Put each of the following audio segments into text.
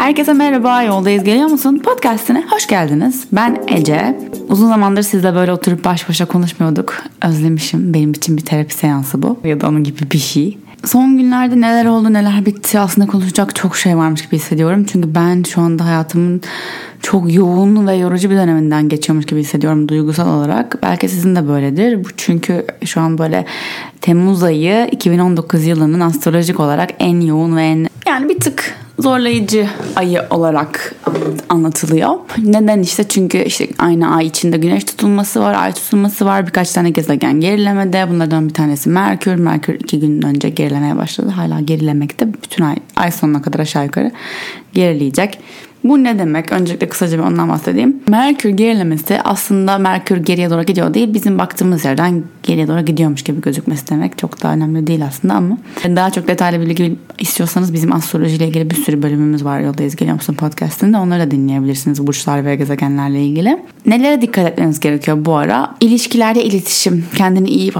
Herkese merhaba, yoldayız geliyor musun? Podcast'ine hoş geldiniz. Ben Ece. Uzun zamandır sizle böyle oturup baş başa konuşmuyorduk. Özlemişim. Benim için bir terapi seansı bu. Ya da onun gibi bir şey. Son günlerde neler oldu neler bitti aslında konuşacak çok şey varmış gibi hissediyorum. Çünkü ben şu anda hayatımın çok yoğun ve yorucu bir döneminden geçiyormuş gibi hissediyorum duygusal olarak. Belki sizin de böyledir. Bu çünkü şu an böyle Temmuz ayı 2019 yılının astrolojik olarak en yoğun ve en yani bir tık zorlayıcı ayı olarak anlatılıyor. Neden işte çünkü işte aynı ay içinde güneş tutulması var, ay tutulması var. Birkaç tane gezegen gerilemede. Bunlardan bir tanesi Merkür. Merkür iki gün önce gerilemeye başladı. Hala gerilemekte. Bütün ay, ay sonuna kadar aşağı yukarı gerileyecek. Bu ne demek? Öncelikle kısaca bir ondan bahsedeyim. Merkür gerilemesi aslında Merkür geriye doğru gidiyor değil. Bizim baktığımız yerden geriye doğru gidiyormuş gibi gözükmesi demek. Çok da önemli değil aslında ama. Daha çok detaylı bilgi istiyorsanız bizim astrolojiyle ilgili bir sürü bölümümüz var. Yoldayız Geliyor musun podcastinde. Onları da dinleyebilirsiniz. Burçlar ve gezegenlerle ilgili. Nelere dikkat etmeniz gerekiyor bu ara? İlişkilerde iletişim. Kendini iyi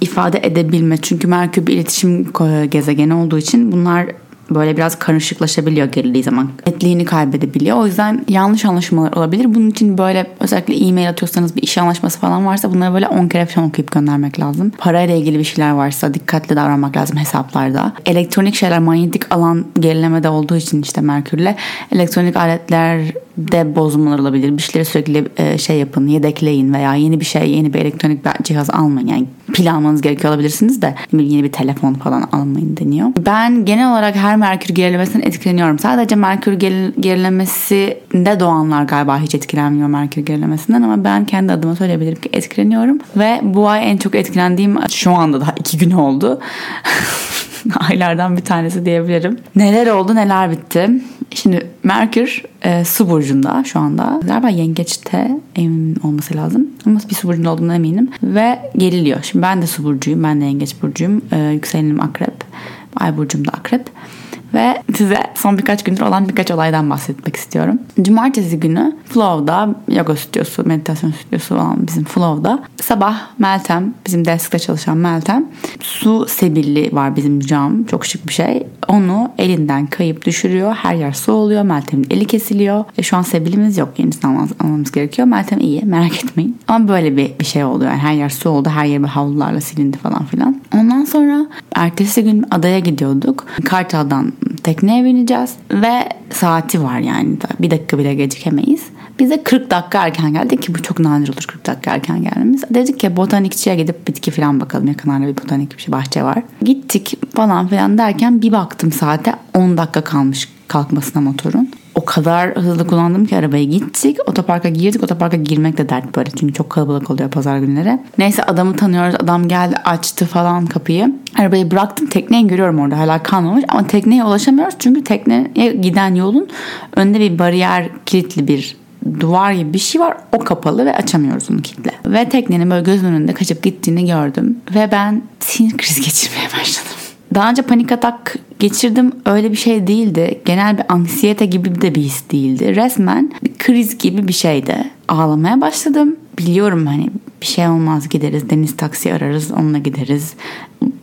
ifade edebilme. Çünkü Merkür bir iletişim gezegeni olduğu için bunlar böyle biraz karışıklaşabiliyor gerildiği zaman. Netliğini kaybedebiliyor. O yüzden yanlış anlaşmalar olabilir. Bunun için böyle özellikle e-mail atıyorsanız bir iş anlaşması falan varsa bunları böyle 10 kere falan okuyup göndermek lazım. Parayla ilgili bir şeyler varsa dikkatli davranmak lazım hesaplarda. Elektronik şeyler manyetik alan gerilemede olduğu için işte Merkür'le elektronik aletler de bozulmalar olabilir. Bir şeyleri sürekli e, şey yapın, yedekleyin veya yeni bir şey, yeni bir elektronik bir cihaz almayın. Yani pil almanız gerekiyor olabilirsiniz de yeni bir telefon falan almayın deniyor. Ben genel olarak her Merkür gerilemesinden etkileniyorum. Sadece Merkür gerilemesinde doğanlar galiba hiç etkilenmiyor Merkür gerilemesinden ama ben kendi adıma söyleyebilirim ki etkileniyorum. Ve bu ay en çok etkilendiğim şu anda daha iki gün oldu. aylardan bir tanesi diyebilirim. Neler oldu neler bitti. Şimdi Merkür e, su burcunda şu anda. Galiba yengeçte emin olması lazım. Ama bir su burcunda olduğuna eminim. Ve geriliyor. Şimdi ben de su burcuyum. Ben de yengeç burcuyum. E, yükselenim akrep. Ay burcum da akrep. Ve size son birkaç gündür olan birkaç olaydan bahsetmek istiyorum. Cumartesi günü Flow'da yoga stüdyosu, meditasyon stüdyosu olan bizim Flow'da sabah Meltem, bizim deskte çalışan Meltem su sebilli var bizim cam. Çok şık bir şey. Onu elinden kayıp düşürüyor. Her yer su oluyor. Meltem'in eli kesiliyor. E şu an sebilimiz yok. Yenisini almamız, almamız gerekiyor. Meltem iyi. Merak etmeyin. Ama böyle bir, bir şey oldu. Yani her yer su oldu. Her yer bir havlularla silindi falan filan. Ondan sonra ertesi gün adaya gidiyorduk. Kartal'dan tekneye bineceğiz ve saati var yani bir dakika bile gecikemeyiz. Bize 40 dakika erken geldi ki bu çok nadir olur 40 dakika erken gelmemiz. Dedik ki botanikçiye gidip bitki falan bakalım. Yakınlarda bir botanik bir şey, bahçe var. Gittik falan filan derken bir baktım saate 10 dakika kalmış kalkmasına motorun. O kadar hızlı kullandım ki arabayı gittik. Otoparka girdik. Otoparka girmek de dert böyle. Çünkü çok kalabalık oluyor pazar günleri. Neyse adamı tanıyoruz. Adam geldi açtı falan kapıyı. Arabayı bıraktım. Tekneyi görüyorum orada. Hala kalmamış. Ama tekneye ulaşamıyoruz. Çünkü tekneye giden yolun önünde bir bariyer kilitli bir duvar gibi bir şey var. O kapalı ve açamıyoruz onu kitle. Ve teknenin böyle gözümün önünde kaçıp gittiğini gördüm. Ve ben sinir krizi geçirmeye başladım. Daha önce panik atak geçirdim öyle bir şey değildi. Genel bir anksiyete gibi de bir his değildi. Resmen bir kriz gibi bir şeydi. Ağlamaya başladım. Biliyorum hani bir şey olmaz gideriz deniz taksi ararız onunla gideriz.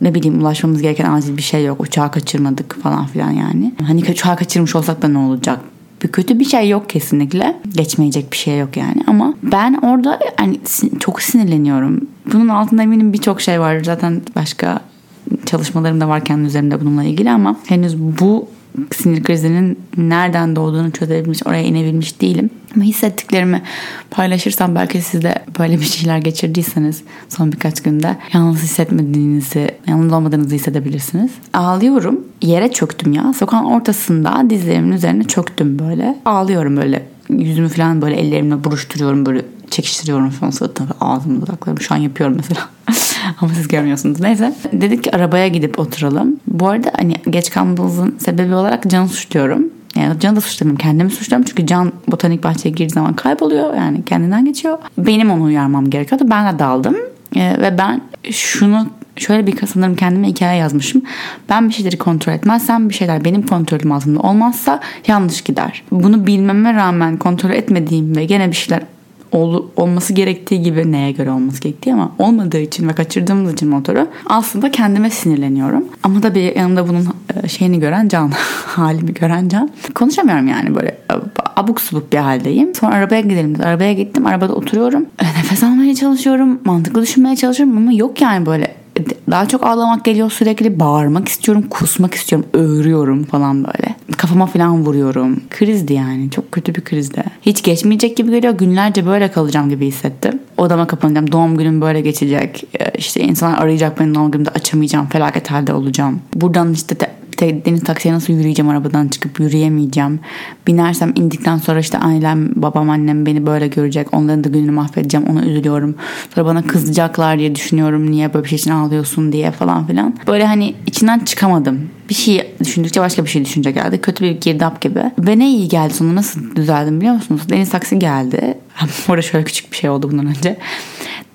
Ne bileyim ulaşmamız gereken acil bir şey yok. Uçağı kaçırmadık falan filan yani. Hani uçağı kaçırmış olsak da ne olacak? bir kötü bir şey yok kesinlikle. Geçmeyecek bir şey yok yani ama ben orada hani çok sinirleniyorum. Bunun altında eminim birçok şey var. Zaten başka çalışmalarım da var kendi üzerimde bununla ilgili ama henüz bu sinir krizinin nereden doğduğunu çözebilmiş, oraya inebilmiş değilim. Ama hissettiklerimi paylaşırsam belki siz de böyle bir şeyler geçirdiyseniz son birkaç günde yalnız hissetmediğinizi, yalnız olmadığınızı hissedebilirsiniz. Ağlıyorum. Yere çöktüm ya. Sokağın ortasında dizlerimin üzerine çöktüm böyle. Ağlıyorum böyle. Yüzümü falan böyle ellerimle buruşturuyorum böyle çekiştiriyorum falan sırtımı ağzımı dudaklarımı şu an yapıyorum mesela. Ama siz görmüyorsunuz. Neyse. Dedik ki arabaya gidip oturalım. Bu arada hani geç kalmamızın sebebi olarak Can'ı suçluyorum. Yani Can'ı da suçlamıyorum. Kendimi suçluyorum. Çünkü Can botanik bahçeye girdiği zaman kayboluyor. Yani kendinden geçiyor. Benim onu uyarmam gerekiyordu. Ben de daldım. Ee, ve ben şunu şöyle bir sanırım kendime hikaye yazmışım. Ben bir şeyleri kontrol etmezsem bir şeyler benim kontrolüm altında olmazsa yanlış gider. Bunu bilmeme rağmen kontrol etmediğim ve gene bir şeyler ol, olması gerektiği gibi neye göre olması gerektiği ama olmadığı için ve kaçırdığımız için motoru aslında kendime sinirleniyorum. Ama tabii yanımda bunun e, şeyini gören Can, halimi gören Can. Konuşamıyorum yani böyle abuk subuk bir haldeyim. Sonra arabaya gidelim. Arabaya gittim. Arabada oturuyorum. E, nefes almaya çalışıyorum. Mantıklı düşünmeye çalışıyorum ama yok yani böyle daha çok ağlamak geliyor sürekli bağırmak istiyorum kusmak istiyorum öğürüyorum falan böyle kafama falan vuruyorum krizdi yani çok kötü bir krizdi hiç geçmeyecek gibi geliyor günlerce böyle kalacağım gibi hissettim odama kapanacağım doğum günüm böyle geçecek işte insanlar arayacak beni doğum günümde açamayacağım felaket halde olacağım buradan işte te- işte deniz taksiye nasıl yürüyeceğim arabadan çıkıp yürüyemeyeceğim. Binersem indikten sonra işte ailem, babam, annem beni böyle görecek. Onların da gününü mahvedeceğim. Ona üzülüyorum. Sonra bana kızacaklar diye düşünüyorum. Niye böyle bir şey için ağlıyorsun diye falan filan. Böyle hani içinden çıkamadım. Bir şey düşündükçe başka bir şey düşünce geldi. Kötü bir girdap gibi. Ve ne iyi geldi sonra nasıl düzeldim biliyor musunuz? Deniz taksi geldi. Orada şöyle küçük bir şey oldu bundan önce.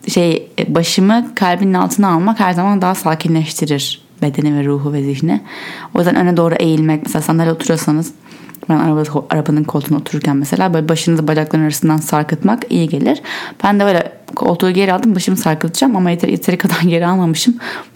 Şey başımı kalbinin altına almak her zaman daha sakinleştirir bedeni ve ruhu ve zihni. O yüzden öne doğru eğilmek mesela sandalye oturuyorsanız ben araba, arabanın koltuğuna otururken mesela böyle başınızı bacakların arasından sarkıtmak iyi gelir. Ben de böyle koltuğu geri aldım başımı sarkıtacağım ama yeteri, yeteri kadar geri almamışım.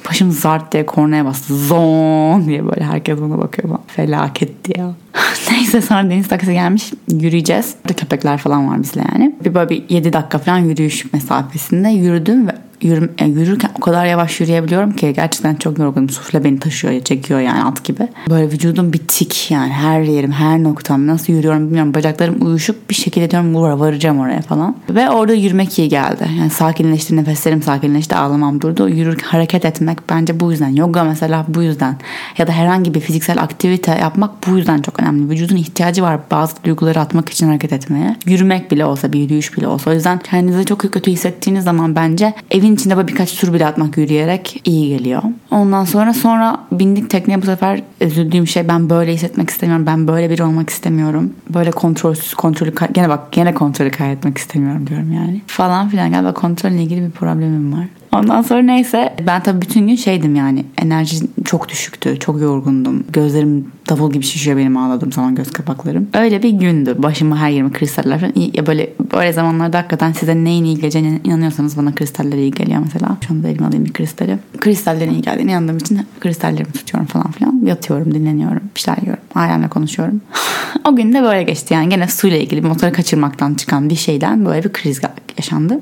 Başım zart diye kornaya bastı. Zon diye böyle herkes bana bakıyor falan. Felaketti ya. Neyse sonra deniz taksi gelmiş yürüyeceğiz. Burada köpekler falan var bizle yani. Bir böyle bir 7 dakika falan yürüyüş mesafesinde yürüdüm ve yürü, yani yürürken o kadar yavaş yürüyebiliyorum ki gerçekten çok yorgunum. Sufle beni taşıyor, çekiyor yani at gibi. Böyle vücudum bitik yani her yerim, her noktam nasıl yürüyorum bilmiyorum. Bacaklarım uyuşuk bir şekilde diyorum vura varacağım oraya falan. Ve orada yürümek iyi geldi. Yani sakinleşti, nefeslerim sakinleşti, ağlamam durdu. Yürürken hareket etmek bence bu yüzden. Yoga mesela bu yüzden. Ya da herhangi bir fiziksel aktivite yapmak bu yüzden çok önemli. Vücudun ihtiyacı var bazı duyguları atmak için hareket etmeye. Yürümek bile olsa, bir yürüyüş bile olsa. O yüzden kendinizi çok kötü hissettiğiniz zaman bence evin Evin içinde böyle birkaç tur bile atmak yürüyerek iyi geliyor. Ondan sonra sonra bindik tekneye bu sefer üzüldüğüm şey ben böyle hissetmek istemiyorum. Ben böyle biri olmak istemiyorum. Böyle kontrolsüz kontrolü gene bak gene kontrolü kaybetmek istemiyorum diyorum yani. Falan filan galiba kontrolle ilgili bir problemim var. Ondan sonra neyse ben tabii bütün gün şeydim yani enerji çok düşüktü. Çok yorgundum. Gözlerim davul gibi şişiyor benim ağladığım zaman göz kapaklarım. Öyle bir gündü. Başıma her yerime kristaller falan. Ya böyle böyle zamanlarda hakikaten size neyin iyi geleceğine inanıyorsanız bana kristaller iyi geliyor mesela. Şu anda elime alayım bir kristali. Kristallerin iyi geldiğine inandığım için kristallerimi tutuyorum falan filan. Yatıyorum, dinleniyorum. Bir şeyler yiyorum. Ailemle konuşuyorum. o gün de böyle geçti yani. Gene suyla ilgili motoru kaçırmaktan çıkan bir şeyden böyle bir kriz yaşandı.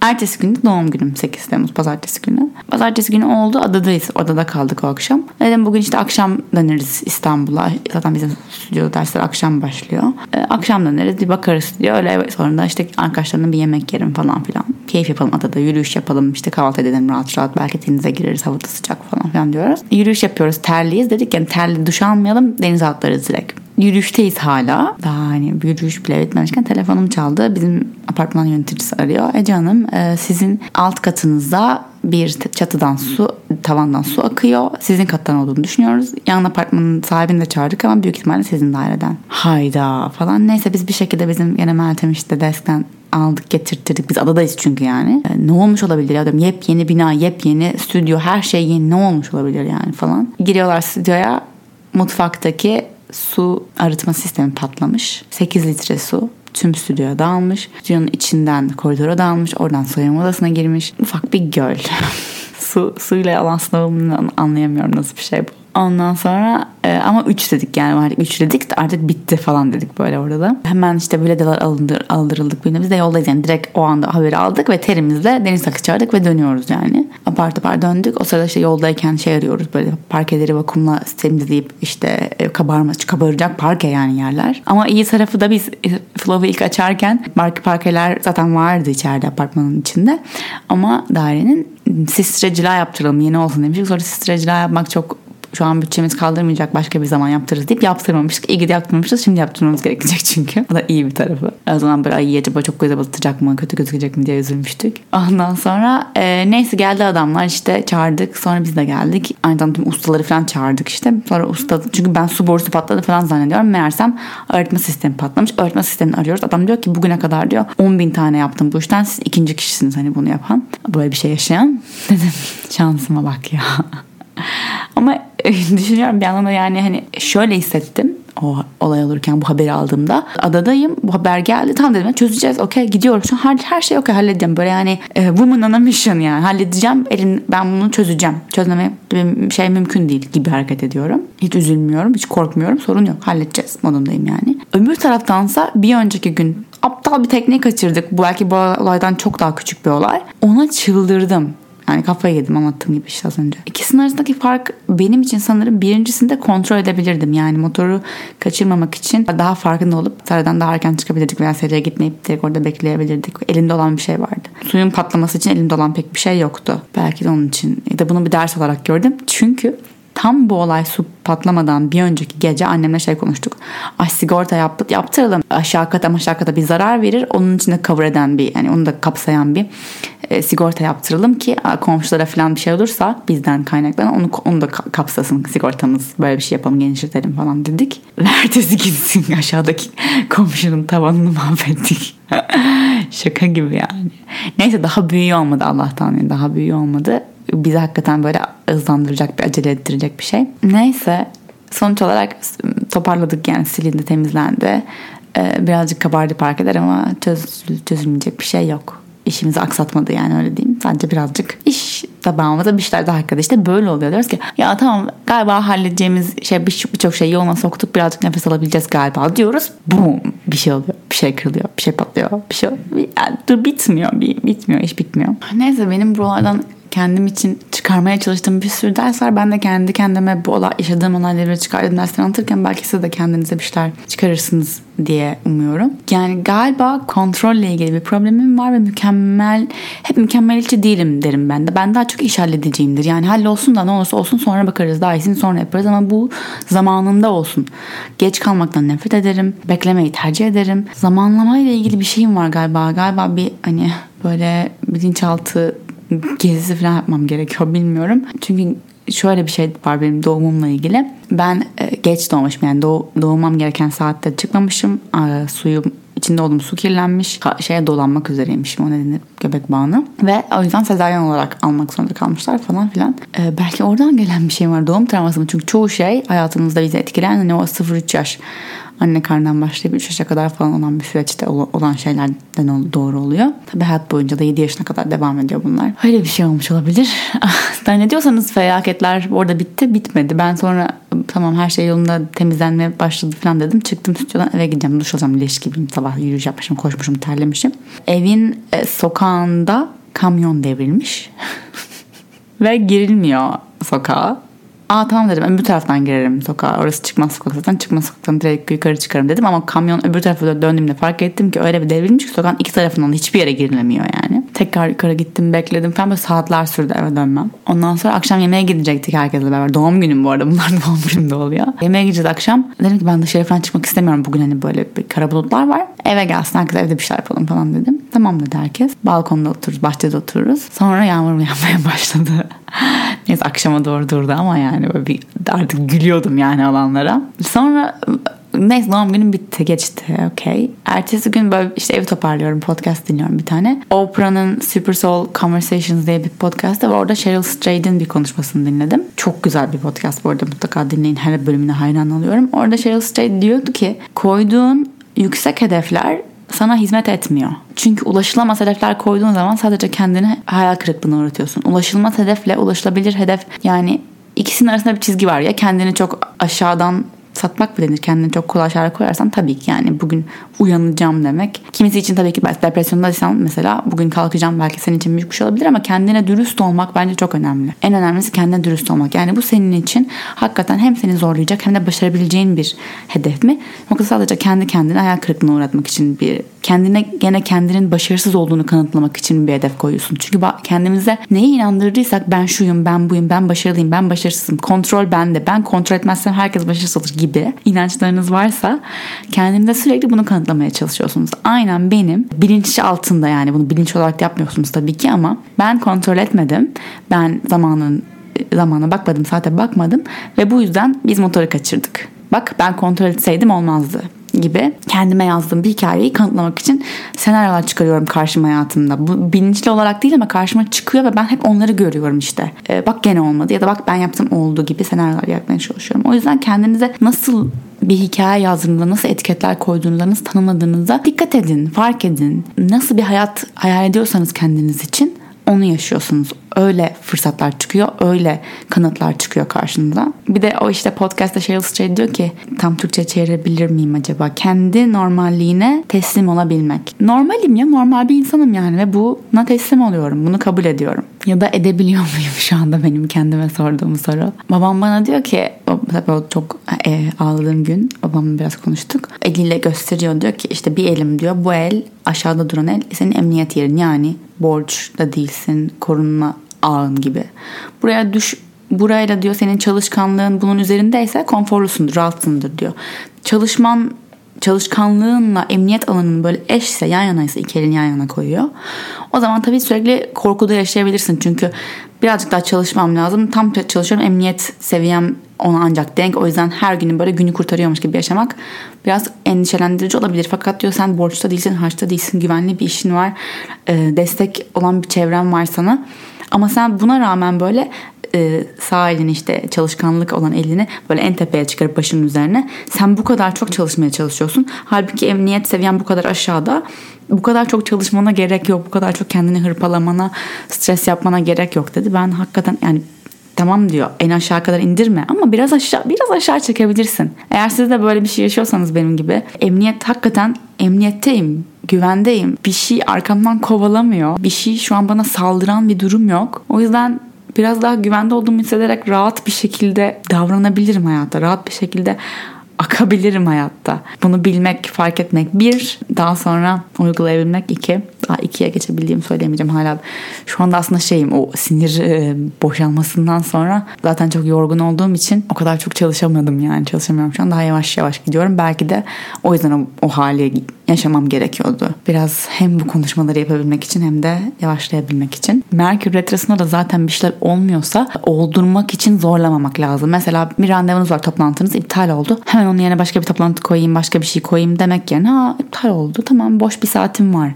Ertesi gün de doğum günüm 8 Temmuz pazartesi günü. Pazartesi günü oldu adadayız. Odada kaldık o akşam. Dedim bugün işte akşam döneriz İstanbul'a. Zaten bizim stüdyo dersler akşam başlıyor. Ee, akşam döneriz bir bakarız diyor. Öyle sonra da işte arkadaşlarımla bir yemek yerim falan filan. Keyif yapalım adada yürüyüş yapalım işte kahvaltı edelim rahat rahat. Belki denize gireriz havada sıcak falan filan diyoruz. Yürüyüş yapıyoruz terliyiz. Dedik yani terli duş almayalım denize atlarız direkt yürüyüşteyiz hala. Daha hani yürüyüş bile bitmemişken telefonum çaldı. Bizim apartman yöneticisi arıyor. Ece Hanım e, sizin alt katınızda bir çatıdan su, tavandan su akıyor. Sizin kattan olduğunu düşünüyoruz. Yan apartmanın sahibini de çağırdık ama büyük ihtimalle sizin daireden. Hayda falan. Neyse biz bir şekilde bizim yine Meltem işte deskten aldık getirttirdik. Biz adadayız çünkü yani. E, ne olmuş olabilir ya diyorum. Yepyeni bina, yepyeni stüdyo, her şey yeni. Ne olmuş olabilir yani falan. Giriyorlar stüdyoya. Mutfaktaki su arıtma sistemi patlamış. 8 litre su tüm stüdyoya dağılmış. Stüdyonun içinden koridora dağılmış. Oradan soyunma odasına girmiş. Ufak bir göl. su suyla olan sınavımını anlayamıyorum nasıl bir şey bu. Ondan sonra e, ama 3 dedik yani artık 3 dedik de artık bitti falan dedik böyle orada da. Hemen işte biledeler alındır, aldırıldık. Biz de yoldayız yani direkt o anda haberi aldık ve terimizle deniz takı çağırdık ve dönüyoruz yani. Apar topar döndük. O sırada işte yoldayken şey arıyoruz böyle parkeleri vakumla temizleyip işte e, kabarma, kabaracak parke yani yerler. Ama iyi tarafı da biz e, Flow'u ilk açarken parke parkeler zaten vardı içeride apartmanın içinde. Ama dairenin sistre cila yaptıralım yeni olsun demiştik. Sonra sistre cila yapmak çok şu an bütçemiz kaldırmayacak başka bir zaman yaptırırız deyip yaptırmamıştık. İyi ki de yaptırmamışız. Şimdi yaptırmamız gerekecek çünkü. O da iyi bir tarafı. O zaman böyle ay acaba çok göze batacak mı kötü gözükecek mi diye üzülmüştük. Ondan sonra e, neyse geldi adamlar işte çağırdık. Sonra biz de geldik. Aynı zamanda tüm ustaları falan çağırdık işte. Sonra usta çünkü ben su borusu patladı falan zannediyorum. Meğersem arıtma sistemi patlamış. Arıtma sistemini arıyoruz. Adam diyor ki bugüne kadar diyor 10 bin tane yaptım bu işten. Siz ikinci kişisiniz hani bunu yapan. Böyle bir şey yaşayan. Dedim şansıma bak ya. Ama düşünüyorum bir yandan da yani hani şöyle hissettim. o olay olurken bu haberi aldığımda. Adadayım bu haber geldi tamam dedim çözeceğiz okey gidiyoruz. Şu her, her şey okey halledeceğim böyle yani e, woman on a mission yani halledeceğim elin ben bunu çözeceğim. Çözmeme şey mümkün değil gibi hareket ediyorum. Hiç üzülmüyorum hiç korkmuyorum sorun yok halledeceğiz modundayım yani. Öbür taraftansa bir önceki gün aptal bir tekneyi kaçırdık. Bu belki bu olaydan çok daha küçük bir olay. Ona çıldırdım. Yani kafayı yedim anlattığım gibi işte az önce. İkisinin arasındaki fark benim için sanırım birincisinde kontrol edebilirdim. Yani motoru kaçırmamak için daha farkında olup sarıdan daha erken çıkabilirdik veya seriye gitmeyip direkt orada bekleyebilirdik. Elinde olan bir şey vardı. Suyun patlaması için elimde olan pek bir şey yoktu. Belki de onun için ya da bunu bir ders olarak gördüm. Çünkü tam bu olay su patlamadan bir önceki gece annemle şey konuştuk. Ay sigorta yap, yaptıralım. Aşağı kata aşağı kata bir zarar verir. Onun içinde cover eden bir yani onu da kapsayan bir e, sigorta yaptıralım ki komşulara falan bir şey olursa bizden kaynaklanan onu, onu da kapsasın sigortamız. Böyle bir şey yapalım genişletelim falan dedik. Ertesi gitsin aşağıdaki komşunun tavanını mahvettik. Şaka gibi yani. Neyse daha büyüğü olmadı Allah'tan yani daha büyüğü olmadı bizi hakikaten böyle hızlandıracak bir acele ettirecek bir şey. Neyse sonuç olarak toparladık yani silindi temizlendi. Ee, birazcık kabardı park eder ama çöz, çözülmeyecek bir şey yok. İşimizi aksatmadı yani öyle diyeyim. Sadece birazcık iş tabağımıza bir şeyler daha arkadaş. İşte böyle oluyor. Diyoruz ki ya tamam galiba halledeceğimiz şey birçok şeyi yoluna soktuk. Birazcık nefes alabileceğiz galiba diyoruz. Boom bir şey oluyor. Bir şey kırılıyor. Bir şey patlıyor. Bir şey yani, bitmiyor. Bir, bitmiyor. iş bitmiyor. Neyse benim buralardan kendim için çıkarmaya çalıştığım bir sürü ders var. Ben de kendi kendime bu olay, yaşadığım olayları çıkardığım dersleri anlatırken belki siz de kendinize bir şeyler çıkarırsınız diye umuyorum. Yani galiba kontrolle ilgili bir problemim var ve mükemmel, hep mükemmeliyetçi değilim derim ben de. Ben daha çok iş halledeceğimdir. Yani hallolsun da ne olursa olsun sonra bakarız. Daha iyisini sonra yaparız ama bu zamanında olsun. Geç kalmaktan nefret ederim. Beklemeyi tercih ederim. Zamanlamayla ilgili bir şeyim var galiba. Galiba bir hani böyle bilinçaltı gezisi falan yapmam gerekiyor bilmiyorum. Çünkü şöyle bir şey var benim doğumumla ilgili. Ben e, geç doğmuşum yani doğ, doğmam gereken saatte çıkmamışım. E, suyum içinde olduğum su kirlenmiş. Şeye dolanmak üzereymişim o nedenle göbek bağını. Ve o yüzden sezaryen olarak almak zorunda kalmışlar falan filan. Ee, belki oradan gelen bir şey var. Doğum travması mı? Çünkü çoğu şey hayatımızda bizi etkileyen hani o 0-3 yaş anne karnından başlayıp 3 yaşa kadar falan olan bir süreçte olan şeylerden doğru oluyor. Tabii hayat boyunca da 7 yaşına kadar devam ediyor bunlar. Öyle bir şey olmuş olabilir. Zannediyorsanız felaketler orada bitti. Bitmedi. Ben sonra tamam her şey yolunda temizlenmeye başladı falan dedim. Çıktım stüdyodan eve gideceğim. Duş alacağım leş gibiyim. Sabah yürüyüş yapmışım, koşmuşum, terlemişim. Evin e, sokağında kamyon devrilmiş. Ve girilmiyor sokağa. Aa tamam dedim öbür taraftan girerim sokağa. Orası çıkmaz sokak zaten. Çıkmaz sokaktan direkt yukarı çıkarım dedim. Ama kamyon öbür tarafa döndüğümde fark ettim ki öyle bir devrilmiş ki sokağın iki tarafından hiçbir yere girilemiyor yani. Tekrar yukarı gittim bekledim falan böyle saatler sürdü eve dönmem. Ondan sonra akşam yemeğe gidecektik herkesle beraber. Doğum günüm bu arada bunlar doğum günümde oluyor. Yemeğe gideceğiz akşam. Dedim ki ben dışarı falan çıkmak istemiyorum. Bugün hani böyle bir kara bulutlar var. Eve gelsin herkes evde bir şeyler yapalım falan dedim. Tamam dedi herkes. Balkonda otururuz, bahçede otururuz. Sonra yağmur yağmaya başladı. Neyse akşama doğru durdu ama yani böyle bir artık gülüyordum yani alanlara. Sonra neyse doğum günüm bitti geçti okey. Ertesi gün böyle işte evi toparlıyorum podcast dinliyorum bir tane. Oprah'nın Super Soul Conversations diye bir podcast var. Orada Cheryl Strayed'in bir konuşmasını dinledim. Çok güzel bir podcast bu arada mutlaka dinleyin. Her bölümüne hayran alıyorum. Orada Cheryl Strayed diyordu ki koyduğun yüksek hedefler sana hizmet etmiyor. Çünkü ulaşılamaz hedefler koyduğun zaman sadece kendini hayal kırıklığına uğratıyorsun. Ulaşılmaz hedefle ulaşılabilir hedef yani ikisinin arasında bir çizgi var ya kendini çok aşağıdan satmak mı denir? Kendini çok kolay şeyler koyarsan tabii ki yani bugün uyanacağım demek. Kimisi için tabii ki depresyondaysan mesela bugün kalkacağım belki senin için büyük bir şey olabilir ama kendine dürüst olmak bence çok önemli. En önemlisi kendine dürüst olmak. Yani bu senin için hakikaten hem seni zorlayacak hem de başarabileceğin bir hedef mi? Yoksa sadece kendi kendine hayal kırıklığına uğratmak için bir kendine gene kendinin başarısız olduğunu kanıtlamak için bir hedef koyuyorsun. Çünkü kendimize neyi inandırdıysak ben şuyum, ben buyum, ben başarılıyım, ben başarısızım, kontrol bende, ben kontrol etmezsem herkes başarısız olur gibi inançlarınız varsa kendinize sürekli bunu kanıtlamaya çalışıyorsunuz. Aynen benim bilinç altında yani bunu bilinç olarak yapmıyorsunuz tabii ki ama ben kontrol etmedim. Ben zamanın zamana bakmadım, saate bakmadım ve bu yüzden biz motoru kaçırdık. Bak ben kontrol etseydim olmazdı gibi kendime yazdığım bir hikayeyi kanıtlamak için senaryolar çıkarıyorum karşıma hayatımda. Bu bilinçli olarak değil ama karşıma çıkıyor ve ben hep onları görüyorum işte. Ee, bak gene olmadı ya da bak ben yaptım oldu gibi senaryolar yapmaya çalışıyorum. O yüzden kendinize nasıl bir hikaye yazdığınızda nasıl etiketler koyduğunuzda nasıl tanımladığınızda dikkat edin, fark edin. Nasıl bir hayat hayal ediyorsanız kendiniz için onu yaşıyorsunuz. Öyle fırsatlar çıkıyor, öyle kanıtlar çıkıyor karşınıza. Bir de o işte podcast'ta Sheryl Strayed diyor ki tam Türkçe çevirebilir miyim acaba? Kendi normalliğine teslim olabilmek. Normalim ya, normal bir insanım yani ve buna teslim oluyorum. Bunu kabul ediyorum. Ya da edebiliyor muyum şu anda benim kendime sorduğum soru. Babam bana diyor ki, tabii o çok e, ağladığım gün babamla biraz konuştuk. Eliyle gösteriyor diyor ki işte bir elim diyor bu el aşağıda duran el senin emniyet yerin yani borç da değilsin korunma ağın gibi. Buraya düş burayla diyor senin çalışkanlığın bunun üzerindeyse konforlusundur, rahatsındır diyor. Çalışman çalışkanlığınla emniyet alanının böyle eşse yan yanaysa iki elini yan yana koyuyor. O zaman tabii sürekli korkuda yaşayabilirsin. Çünkü birazcık daha çalışmam lazım. Tam çalışıyorum emniyet seviyem ona ancak denk. O yüzden her günün böyle günü kurtarıyormuş gibi yaşamak biraz endişelendirici olabilir. Fakat diyor sen borçta değilsin, harçta değilsin, güvenli bir işin var. Destek olan bir çevren var sana. Ama sen buna rağmen böyle e, sağ elini işte çalışkanlık olan elini böyle en tepeye çıkarıp başının üzerine sen bu kadar çok çalışmaya çalışıyorsun. Halbuki emniyet seviyen bu kadar aşağıda. Bu kadar çok çalışmana gerek yok. Bu kadar çok kendini hırpalamana, stres yapmana gerek yok dedi. Ben hakikaten yani tamam diyor en aşağı kadar indirme ama biraz aşağı biraz aşağı çekebilirsin. Eğer siz de böyle bir şey yaşıyorsanız benim gibi emniyet hakikaten emniyetteyim güvendeyim. Bir şey arkamdan kovalamıyor. Bir şey şu an bana saldıran bir durum yok. O yüzden biraz daha güvende olduğumu hissederek rahat bir şekilde davranabilirim hayatta. Rahat bir şekilde akabilirim hayatta. Bunu bilmek, fark etmek bir, daha sonra uygulayabilmek iki. Daha ikiye geçebildiğimi söyleyemeyeceğim hala. Şu anda aslında şeyim o sinir e, boşalmasından sonra zaten çok yorgun olduğum için o kadar çok çalışamadım yani çalışamıyorum şu an daha yavaş yavaş gidiyorum. Belki de o yüzden o, o hale yaşamam gerekiyordu. Biraz hem bu konuşmaları yapabilmek için hem de yavaşlayabilmek için. Merkür Retrosu'nda da zaten bir şeyler olmuyorsa oldurmak için zorlamamak lazım. Mesela bir randevunuz var toplantınız iptal oldu. Hemen onun yerine başka bir toplantı koyayım başka bir şey koyayım demek yerine iptal oldu tamam boş bir saatim var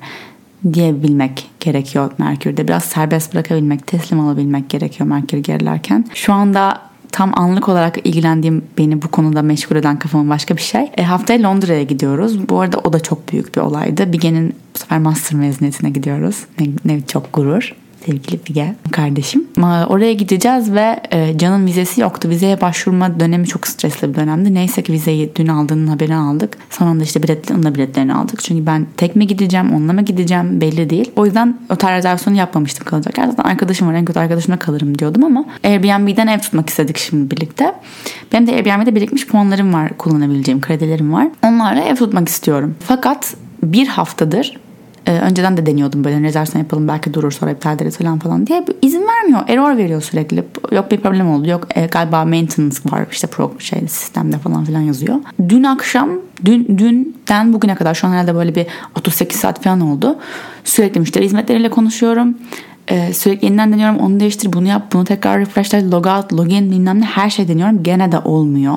diyebilmek gerekiyor Merkür'de. Biraz serbest bırakabilmek, teslim olabilmek gerekiyor Merkür gerilerken. Şu anda tam anlık olarak ilgilendiğim beni bu konuda meşgul eden kafamın başka bir şey. E, haftaya Londra'ya gidiyoruz. Bu arada o da çok büyük bir olaydı. Bige'nin bu sefer master mezuniyetine gidiyoruz. Ne, ne çok gurur sevgili Bige kardeşim. Oraya gideceğiz ve e, Can'ın vizesi yoktu. Vizeye başvurma dönemi çok stresli bir dönemdi. Neyse ki vizeyi dün aldığının haberini aldık. Sonunda işte bilet, onun da biletlerini aldık. Çünkü ben tek mi gideceğim, onunla mı gideceğim belli değil. O yüzden otel rezervasyonu yapmamıştım kalacak. Zaten arkadaşım var en kötü arkadaşımla kalırım diyordum ama Airbnb'den ev tutmak istedik şimdi birlikte. Benim de Airbnb'de birikmiş puanlarım var kullanabileceğim kredilerim var. Onlarla ev tutmak istiyorum. Fakat bir haftadır ee, önceden de deniyordum böyle rezervasyon yapalım belki durur sonra iptal ederiz falan falan diye. izin vermiyor. Error veriyor sürekli. Yok bir problem oldu. Yok e, galiba maintenance var işte pro şey sistemde falan filan yazıyor. Dün akşam dün dünden bugüne kadar şu an herhalde böyle bir 38 saat falan oldu. Sürekli müşteri hizmetleriyle konuşuyorum. Ee, sürekli yeniden deniyorum onu değiştir bunu yap bunu tekrar refreshler logout login bilmem ne her şey deniyorum gene de olmuyor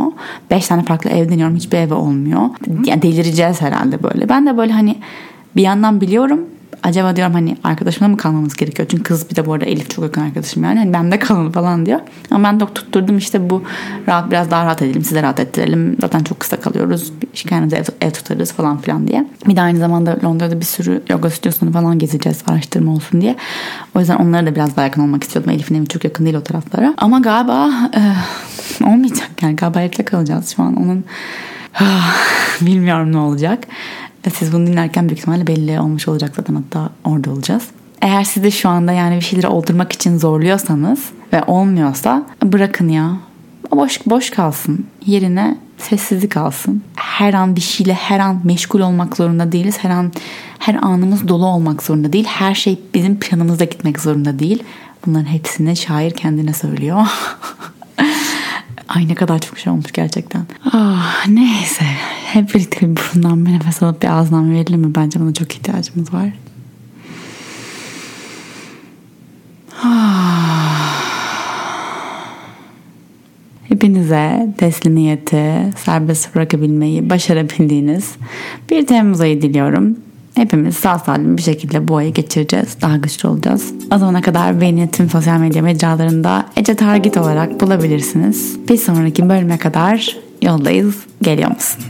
5 tane farklı ev deniyorum hiçbir eve olmuyor yani delireceğiz herhalde böyle ben de böyle hani bir yandan biliyorum acaba diyorum hani arkadaşımla mı kalmamız gerekiyor? Çünkü kız bir de bu arada Elif çok yakın arkadaşım yani. Hani ben de kalın falan diyor. Ama ben de tutturdum işte bu rahat biraz daha rahat edelim. Size rahat ettirelim. Zaten çok kısa kalıyoruz. Kendimize ev, ev tutarız falan filan diye. Bir de aynı zamanda Londra'da bir sürü yoga stüdyosunu falan gezeceğiz araştırma olsun diye. O yüzden onlara da biraz daha yakın olmak istiyordum. Elif'in evi çok yakın değil o taraflara. Ama galiba e, olmayacak yani. Galiba evde kalacağız şu an. Onun bilmiyorum ne olacak. Siz bunu dinlerken büyük ihtimalle belli olmuş olacak zaten hatta orada olacağız. Eğer siz de şu anda yani bir şeyleri oldurmak için zorluyorsanız ve olmuyorsa bırakın ya. Boş boş kalsın. Yerine sessizlik alsın. Her an bir şeyle her an meşgul olmak zorunda değiliz. Her an her anımız dolu olmak zorunda değil. Her şey bizim planımızda gitmek zorunda değil. Bunların hepsini şair kendine söylüyor. Ay ne kadar çok şey olmuş gerçekten. Ah, neyse. Hep birlikte bir burundan bir nefes alıp bir ağzından verelim mi? Bence buna çok ihtiyacımız var. Ah. hepinize teslimiyeti, serbest bırakabilmeyi başarabildiğiniz bir Temmuz ayı diliyorum. Hepimiz sağ salim bir şekilde bu ayı geçireceğiz. Daha güçlü olacağız. O zamana kadar beni tüm sosyal medya mecralarında Ece Target olarak bulabilirsiniz. Bir sonraki bölüme kadar yoldayız. Geliyor musun?